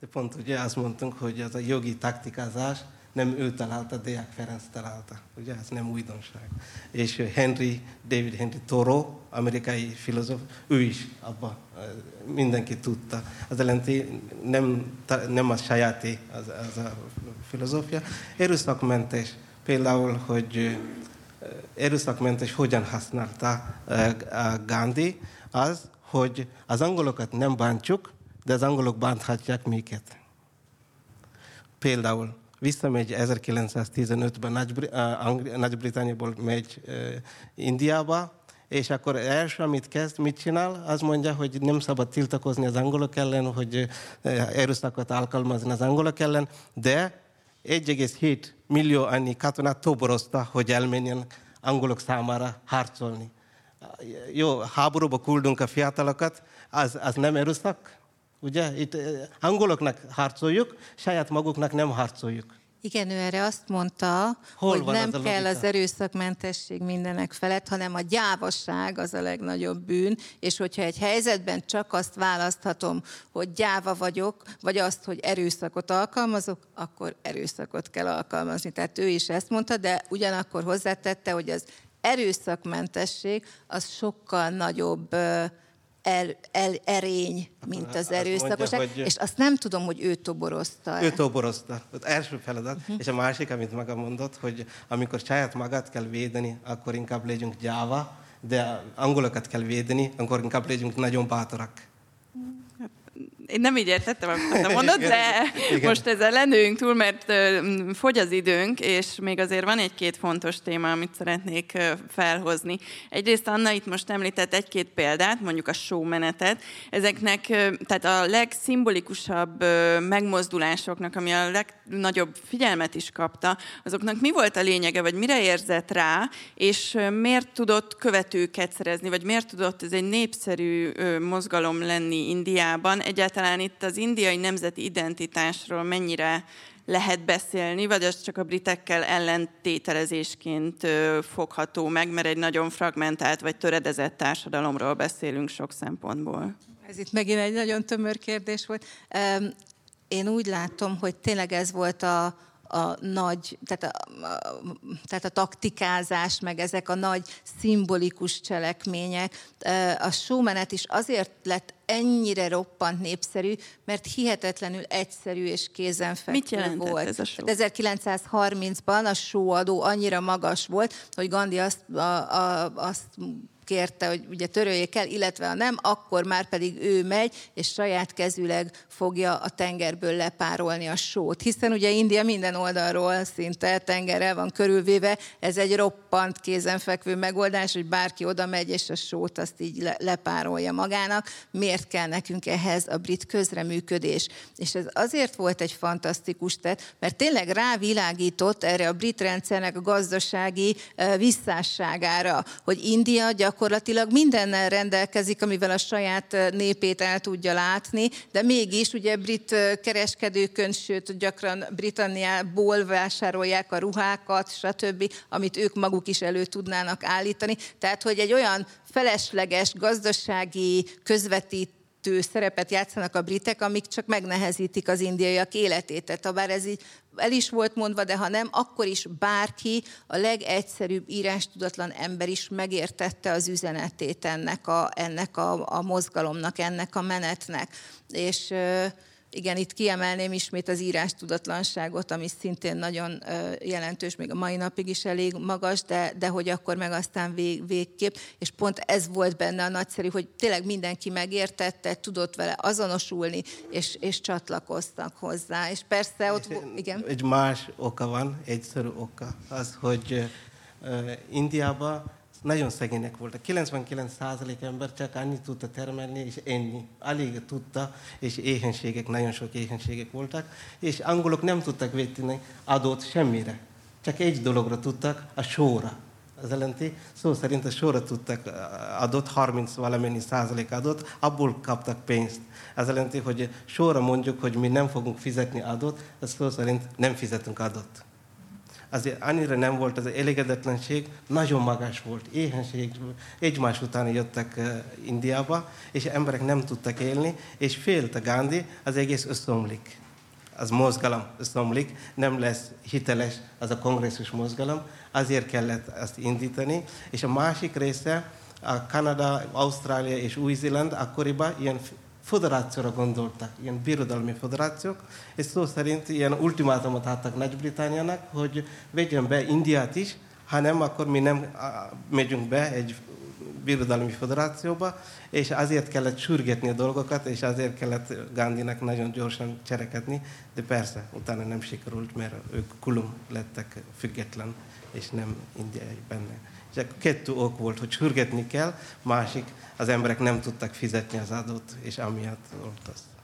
De, pont ugye azt mondtunk, hogy ez a jogi taktikázás, nem ő találta, Deák Ferenc találta. Ugye ez nem újdonság. És Henry, David Henry Thoreau, amerikai filozóf, ő is abba mindenki tudta. Az jelenti, nem, nem a sajáti az, az a filozófia. Erőszakmentes, például, hogy erőszakmentes hogyan használta Gandhi, az, hogy az angolokat nem bántjuk, de az angolok bánthatják minket. Például visszamegy 1915-ben Nagy-Britanniából megy Indiába, és akkor első, amit kezd, mit csinál? Az mondja, hogy nem szabad tiltakozni az angolok ellen, hogy erőszakot alkalmazni az angolok ellen, de 1,7 millió annyi katonát toborozta, hogy elmenjen angolok számára harcolni. Jó, háborúba küldünk a fiatalokat, az, az nem erőszak? Ugye? Itt angoloknak harcoljuk, saját maguknak nem harcoljuk. Igen, ő erre azt mondta, Hol hogy nem az kell az erőszakmentesség mindenek felett, hanem a gyávaság az a legnagyobb bűn, és hogyha egy helyzetben csak azt választhatom, hogy gyáva vagyok, vagy azt, hogy erőszakot alkalmazok, akkor erőszakot kell alkalmazni. Tehát ő is ezt mondta, de ugyanakkor hozzátette, hogy az erőszakmentesség az sokkal nagyobb el, el, erény, mint az erőszakosság, hogy... és azt nem tudom, hogy ő toborozta. Ő toborozta. Az első feladat, uh-huh. és a másik, amit maga mondott, hogy amikor saját magát kell védeni, akkor inkább legyünk gyáva, de angolokat kell védeni, akkor inkább legyünk nagyon bátorak. Hát, én nem így értettem, amit mondod, de Igen. most ezzel lenőünk túl, mert fogy az időnk, és még azért van egy-két fontos téma, amit szeretnék felhozni. Egyrészt Anna itt most említett egy-két példát, mondjuk a showmenetet. Ezeknek, tehát a legszimbolikusabb megmozdulásoknak, ami a legnagyobb figyelmet is kapta, azoknak mi volt a lényege, vagy mire érzett rá, és miért tudott követőket szerezni, vagy miért tudott ez egy népszerű mozgalom lenni Indiában? Egyáltalán itt az indiai nemzeti identitásról mennyire lehet beszélni, vagy az csak a britekkel ellentételezésként fogható meg, mert egy nagyon fragmentált vagy töredezett társadalomról beszélünk sok szempontból. Ez itt megint egy nagyon tömör kérdés volt. Én úgy látom, hogy tényleg ez volt a, a nagy, tehát a, a, tehát a taktikázás, meg ezek a nagy szimbolikus cselekmények. A showmenet is azért lett ennyire roppant népszerű, mert hihetetlenül egyszerű és kézenfekvő volt. ez a show? 1930-ban a showadó annyira magas volt, hogy Gandhi azt, a, a, azt kérte, hogy ugye töröljék el, illetve ha nem, akkor már pedig ő megy, és saját kezüleg fogja a tengerből lepárolni a sót. Hiszen ugye India minden oldalról szinte tengerrel van körülvéve, ez egy roppant kézenfekvő megoldás, hogy bárki oda megy, és a sót azt így le, lepárolja magának. Miért kell nekünk ehhez a brit közreműködés? És ez azért volt egy fantasztikus tett, mert tényleg rávilágított erre a brit rendszernek a gazdasági visszásságára, hogy India gyakorlatilag gyakorlatilag mindennel rendelkezik, amivel a saját népét el tudja látni, de mégis ugye brit kereskedőkön, sőt gyakran Britanniából vásárolják a ruhákat, stb., amit ők maguk is elő tudnának állítani. Tehát, hogy egy olyan felesleges gazdasági közvetít szerepet játszanak a britek, amik csak megnehezítik az indiaiak életét. Tehát bár ez így el is volt mondva, de ha nem, akkor is bárki, a legegyszerűbb írástudatlan ember is megértette az üzenetét ennek a, ennek a, a mozgalomnak, ennek a menetnek. És igen, itt kiemelném ismét az írás tudatlanságot, ami szintén nagyon jelentős, még a mai napig is elég magas, de, de hogy akkor meg aztán vég, végképp. És pont ez volt benne a nagyszerű, hogy tényleg mindenki megértette, tudott vele azonosulni, és, és csatlakoztak hozzá. És persze ott, igen. Egy más oka van, egyszerű oka, az, hogy uh, Indiában nagyon szegények voltak. 99% ember csak annyit tudta termelni, és ennyi. Alig tudta, és éhenségek, nagyon sok éhenségek voltak, és angolok nem tudtak véteni adót semmire. Csak egy dologra tudtak, a sóra. Az jelenti, szó szerint a sorra tudtak adott, 30 valamennyi százalék adott, abból kaptak pénzt. Ez jelenti, hogy sorra mondjuk, hogy mi nem fogunk fizetni adót, ez szó szerint nem fizetünk adót azért annyira nem volt az elégedetlenség, nagyon magas volt, éhenség, egymás után jöttek Indiába, és emberek nem tudtak élni, és félt a Gandhi, az egész összeomlik. Az mozgalom összeomlik, nem lesz hiteles az a kongresszus mozgalom, azért kellett azt indítani, és a másik része, a Kanada, Ausztrália és Új-Zéland akkoriban ilyen federációra gondoltak, ilyen birodalmi federációk, és szó szerint ilyen ultimátumot adtak Nagy-Britániának, hogy vegyen be Indiát is, ha nem, akkor mi nem megyünk be egy birodalmi federációba, és azért kellett sürgetni a dolgokat, és azért kellett Gandhinak nagyon gyorsan cserekedni, de persze, utána nem sikerült, mert ők kulum lettek független, és nem indiai benne. És kettő ok volt, hogy sürgetni kell, másik, az emberek nem tudtak fizetni az adót, és amiatt volt az.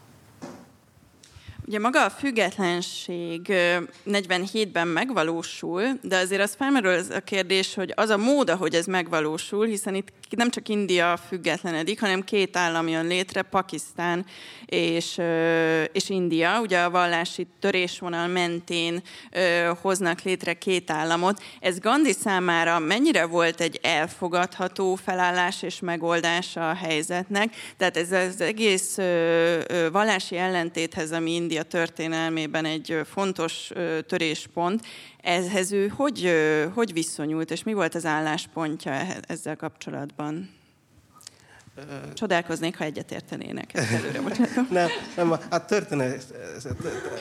Ugye maga a függetlenség 47-ben megvalósul, de azért az felmerül az a kérdés, hogy az a mód, ahogy ez megvalósul, hiszen itt nem csak India függetlenedik, hanem két állam jön létre, Pakisztán és, és India. Ugye a vallási törésvonal mentén hoznak létre két államot. Ez Gandhi számára mennyire volt egy elfogadható felállás és megoldás a helyzetnek? Tehát ez az egész vallási ellentéthez, ami India történelmében egy fontos töréspont, ehhez ő hogy, hogy viszonyult, és mi volt az álláspontja ezzel kapcsolatban? Csodálkoznék, ha egyetértenének. Ezt [LAUGHS] előre, [LAUGHS] nem, nem, a történet,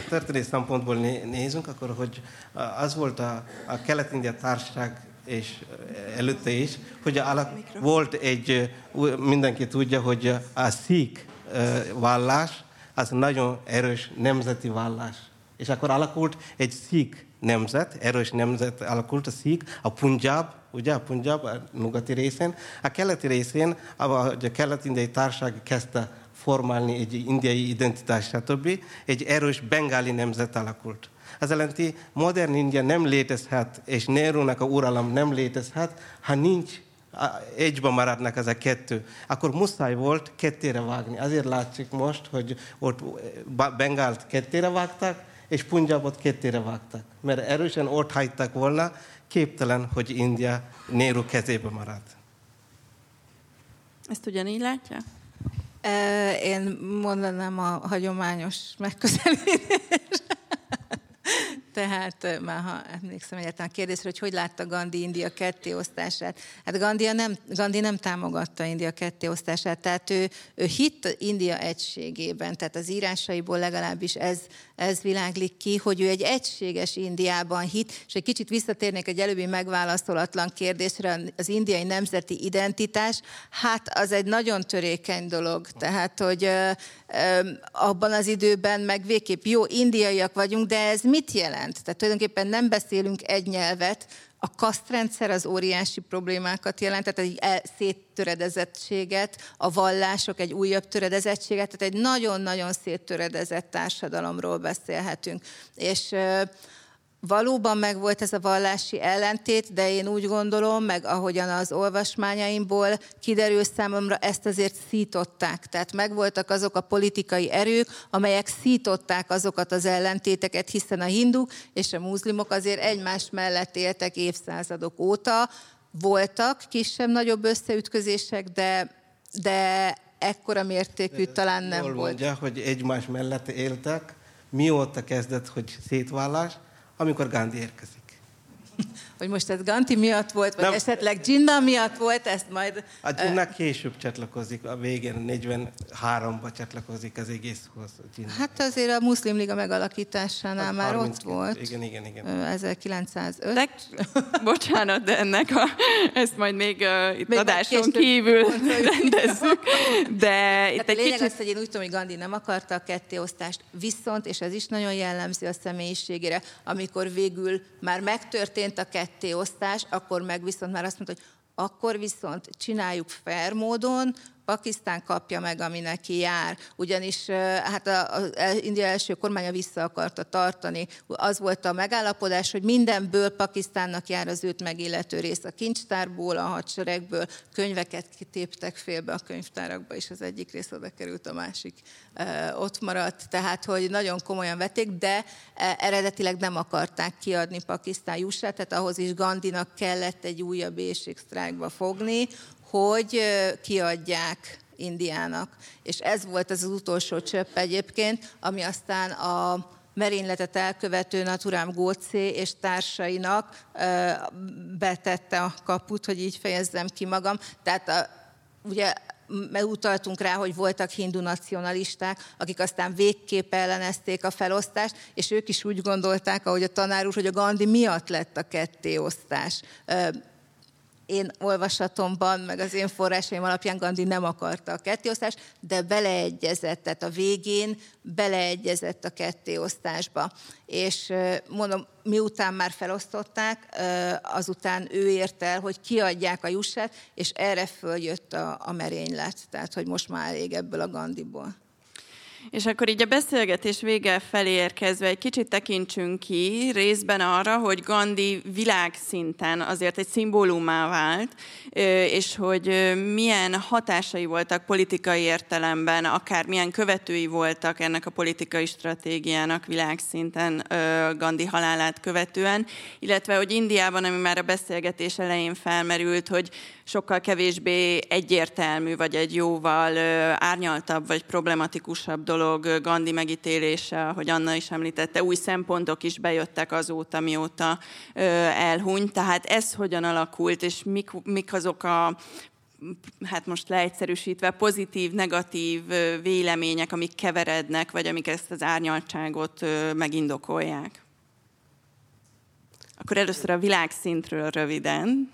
történet szempontból nézünk, akkor, hogy az volt a, a Kelet-India Társaság és előtte is, hogy alak, volt egy, mindenki tudja, hogy a szik vallás, az nagyon erős nemzeti vallás. És akkor alakult egy szik nemzet, erős nemzet alakult a szik, a Punjab, ugye a Punjab a nyugati részén. A keleti részén, ahogy a kelet-indiai társaság kezdte formálni egy indiai identitást, stb. egy erős bengáli nemzet alakult. Ez jelenti, modern India nem létezhet, és Nehrunak a uralom nem létezhet, ha nincs egybe maradnak ez a kettő, akkor muszáj volt kettére vágni. Azért látszik most, hogy ott Bengált kettére vágták, és Punjabot kettére vágtak. Mert erősen ott hagytak volna, képtelen, hogy India Nehru kezébe maradt. Ezt ugyanígy látja? Én mondanám a hagyományos megközelítést. Tehát már ha emlékszem egyáltalán a kérdésre, hogy hogy látta Gandhi India kettéosztását. Hát Gandhi nem, Gandhi nem támogatta India kettéosztását, tehát ő, ő hitt India egységében, tehát az írásaiból legalábbis ez, ez világlik ki, hogy ő egy egységes Indiában hit, és egy kicsit visszatérnék egy előbbi megválaszolatlan kérdésre, az indiai nemzeti identitás, hát az egy nagyon törékeny dolog, tehát hogy ö, ö, abban az időben meg végképp jó indiaiak vagyunk, de ez mit jelent? Jelent. Tehát tulajdonképpen nem beszélünk egy nyelvet, a kasztrendszer az óriási problémákat jelent, tehát egy széttöredezettséget, a vallások egy újabb töredezettséget, tehát egy nagyon-nagyon széttöredezett társadalomról beszélhetünk. És Valóban megvolt ez a vallási ellentét, de én úgy gondolom, meg ahogyan az olvasmányaimból kiderül számomra, ezt azért szították. Tehát megvoltak azok a politikai erők, amelyek szították azokat az ellentéteket, hiszen a hinduk és a muzlimok azért egymás mellett éltek évszázadok óta. Voltak kisebb-nagyobb összeütközések, de, de ekkora mértékű talán nem Jól volt. mondja, hogy egymás mellett éltek. Mióta kezdett, hogy szétválás? Amikor Gandhi érkezik. [LAUGHS] Hogy most ez Ganti miatt volt, vagy Nem. esetleg Jinnah miatt volt, ezt majd... A Jinnah később csatlakozik, a végén 43-ba csatlakozik az egészhoz. Jinnah. Hát azért a muszlim liga megalakításánál az már ott volt. Igen, igen, igen. 1905. De, [LAUGHS] bocsánat, de ennek a, ezt majd még, uh, itt még adáson kívül rendezzük. De hát itt egy lényeg kicsit... az, hogy én úgy tudom, hogy Gandhi nem akarta a kettéosztást, viszont, és ez is nagyon jellemző a személyiségére, amikor végül már megtörtént történt kettéosztás, akkor meg viszont már azt mondta, hogy akkor viszont csináljuk fair módon, Pakisztán kapja meg, ami neki jár. Ugyanis hát az India első kormánya vissza akarta tartani. Az volt a megállapodás, hogy mindenből Pakisztánnak jár az őt megillető rész. A kincstárból, a hadseregből könyveket kitéptek félbe a könyvtárakba, és az egyik rész oda került, a másik ott maradt. Tehát, hogy nagyon komolyan vették, de eredetileg nem akarták kiadni Pakisztán jussát, tehát ahhoz is Gandinak kellett egy újabb éjségsztrájkba fogni, hogy kiadják Indiának. És ez volt az, utolsó csöpp egyébként, ami aztán a merényletet elkövető Naturám Gócé és társainak betette a kaput, hogy így fejezzem ki magam. Tehát a, ugye megutaltunk rá, hogy voltak hindu nacionalisták, akik aztán végképp ellenezték a felosztást, és ők is úgy gondolták, ahogy a tanár úr, hogy a Gandhi miatt lett a kettéosztás én olvasatomban, meg az én forrásaim alapján Gandhi nem akarta a kettéosztást, de beleegyezett, tehát a végén beleegyezett a kettéosztásba. És mondom, miután már felosztották, azután ő ért el, hogy kiadják a jussát, és erre följött a, a merénylet. Tehát, hogy most már elég ebből a Gandiból. És akkor így a beszélgetés vége felé érkezve egy kicsit tekintsünk ki részben arra, hogy Gandhi világszinten azért egy szimbólumá vált, és hogy milyen hatásai voltak politikai értelemben, akár milyen követői voltak ennek a politikai stratégiának világszinten Gandhi halálát követően, illetve hogy Indiában, ami már a beszélgetés elején felmerült, hogy sokkal kevésbé egyértelmű, vagy egy jóval árnyaltabb, vagy problematikusabb dolog Gandhi megítélése, hogy Anna is említette, új szempontok is bejöttek azóta, mióta elhunyt. Tehát ez hogyan alakult, és mik, mik azok a hát most leegyszerűsítve, pozitív, negatív vélemények, amik keverednek, vagy amik ezt az árnyaltságot megindokolják. Akkor először a világszintről röviden.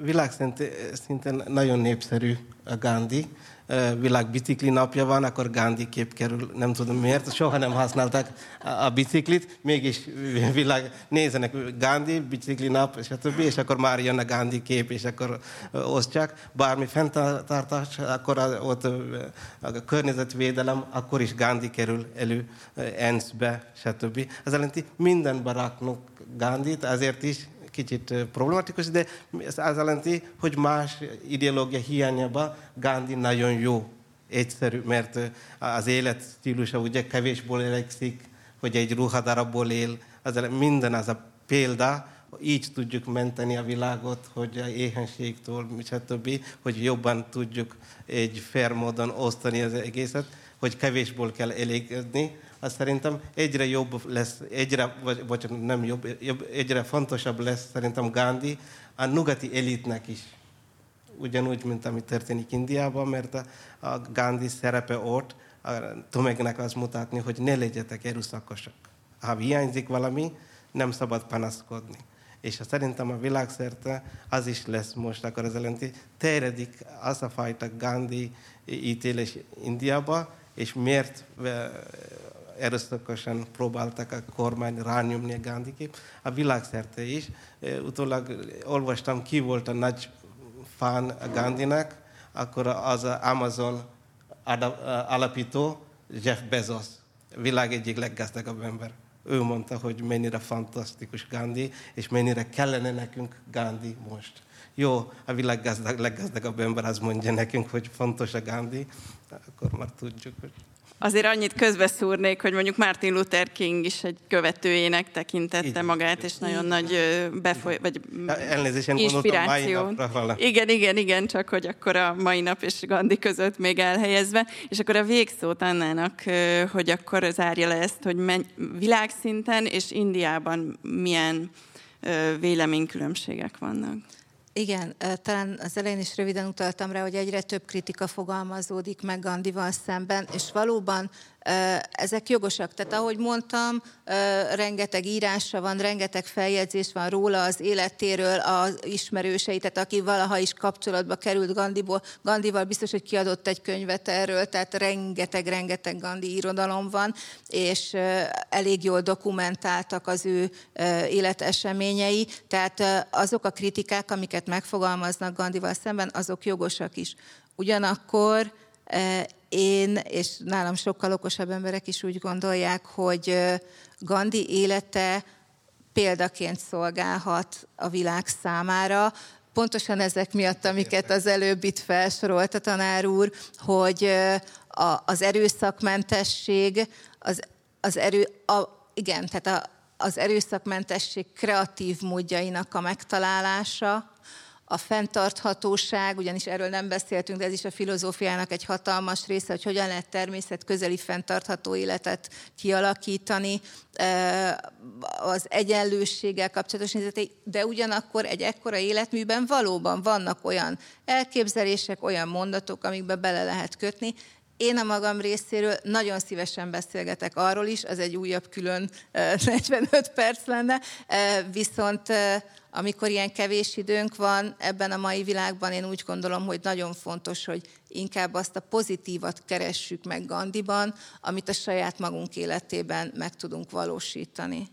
Világszinten nagyon népszerű a Gandhi világ bicikli napja van, akkor Gandhi kép kerül, nem tudom miért, soha nem használták a biciklit, mégis világ, nézenek Gandhi, bicikli nap, többi, és akkor már jön a Gandhi kép, és akkor osztják. Bármi fenntartás, akkor ott a környezetvédelem, akkor is Gandhi kerül elő ENSZ-be, stb. Ez jelenti, minden baraknak Gandhit, ezért is kicsit problematikus, de az jelenti, hogy más ideológia hiányában Gandhi nagyon jó, egyszerű, mert az életstílusa ugye kevésból elegszik, hogy egy ruhadarabból él, az minden az a példa, így tudjuk menteni a világot, hogy a éhenségtől, stb., hogy jobban tudjuk egy fair módon osztani az egészet, hogy kevésból kell elégedni, az szerintem egyre jobb lesz, egyre, vagy, vagy nem jobb, jobb, egyre fontosabb lesz szerintem Gandhi a nyugati elitnek is. Ugyanúgy, mint ami történik Indiában, mert a, Gandhi szerepe ott a tömegnek az mutatni, hogy ne legyetek erőszakosak. Ha hiányzik valami, nem szabad panaszkodni. És szerintem a világszerte az is lesz most, akkor az jelenti, terjedik az a fajta Gandhi ítélés Indiába, és miért erőszakosan próbáltak a kormány rányomni a Gandhi kép, a világszerte is. Utólag olvastam, ki volt a nagy fán a Gandhinak, akkor az Amazon alapító Jeff Bezos, világ egyik leggazdagabb ember. Ő mondta, hogy mennyire fantasztikus Gandhi, és mennyire kellene nekünk Gandhi most. Jó, a világ gazdag, leggazdagabb ember az mondja nekünk, hogy fontos a Gandhi, akkor már tudjuk, hogy Azért annyit közbeszúrnék, hogy mondjuk Martin Luther King is egy követőjének tekintette igen. magát, és nagyon nagy befoly... vagy inspiráció. Igen, igen, igen, csak hogy akkor a mai nap és Gandhi között még elhelyezve. És akkor a végszót Annának, hogy akkor zárja le ezt, hogy menj, világszinten és Indiában milyen véleménykülönbségek vannak. Igen, talán az elején is röviden utaltam rá, hogy egyre több kritika fogalmazódik meg Gandival szemben, és valóban ezek jogosak. Tehát ahogy mondtam, rengeteg írása van, rengeteg feljegyzés van róla az életéről, az ismerősei, tehát aki valaha is kapcsolatba került Gandiból, Gandival biztos, hogy kiadott egy könyvet erről, tehát rengeteg-rengeteg Gandhi irodalom van, és elég jól dokumentáltak az ő életeseményei, tehát azok a kritikák, amiket megfogalmaznak Gandival szemben, azok jogosak is. Ugyanakkor én, és nálam sokkal okosabb emberek is úgy gondolják, hogy Gandhi élete példaként szolgálhat a világ számára, pontosan ezek miatt, amiket az előbb itt felsorolt a tanár úr, hogy a, az erőszakmentesség, az, az erő, a, igen, tehát a, az erőszakmentesség kreatív módjainak a megtalálása, a fenntarthatóság, ugyanis erről nem beszéltünk, de ez is a filozófiának egy hatalmas része, hogy hogyan lehet természet közeli fenntartható életet kialakítani, az egyenlősséggel kapcsolatos nézetei, de ugyanakkor egy ekkora életműben valóban vannak olyan elképzelések, olyan mondatok, amikbe bele lehet kötni, én a magam részéről nagyon szívesen beszélgetek arról is, az egy újabb külön 45 perc lenne, viszont amikor ilyen kevés időnk van ebben a mai világban, én úgy gondolom, hogy nagyon fontos, hogy inkább azt a pozitívat keressük meg Gandiban, amit a saját magunk életében meg tudunk valósítani.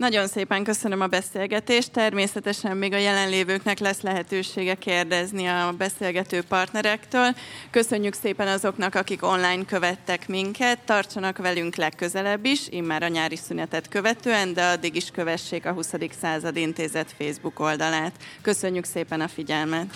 Nagyon szépen köszönöm a beszélgetést. Természetesen még a jelenlévőknek lesz lehetősége kérdezni a beszélgető partnerektől. Köszönjük szépen azoknak, akik online követtek minket. Tartsanak velünk legközelebb is, immár a nyári szünetet követően, de addig is kövessék a 20. század intézet Facebook oldalát. Köszönjük szépen a figyelmet!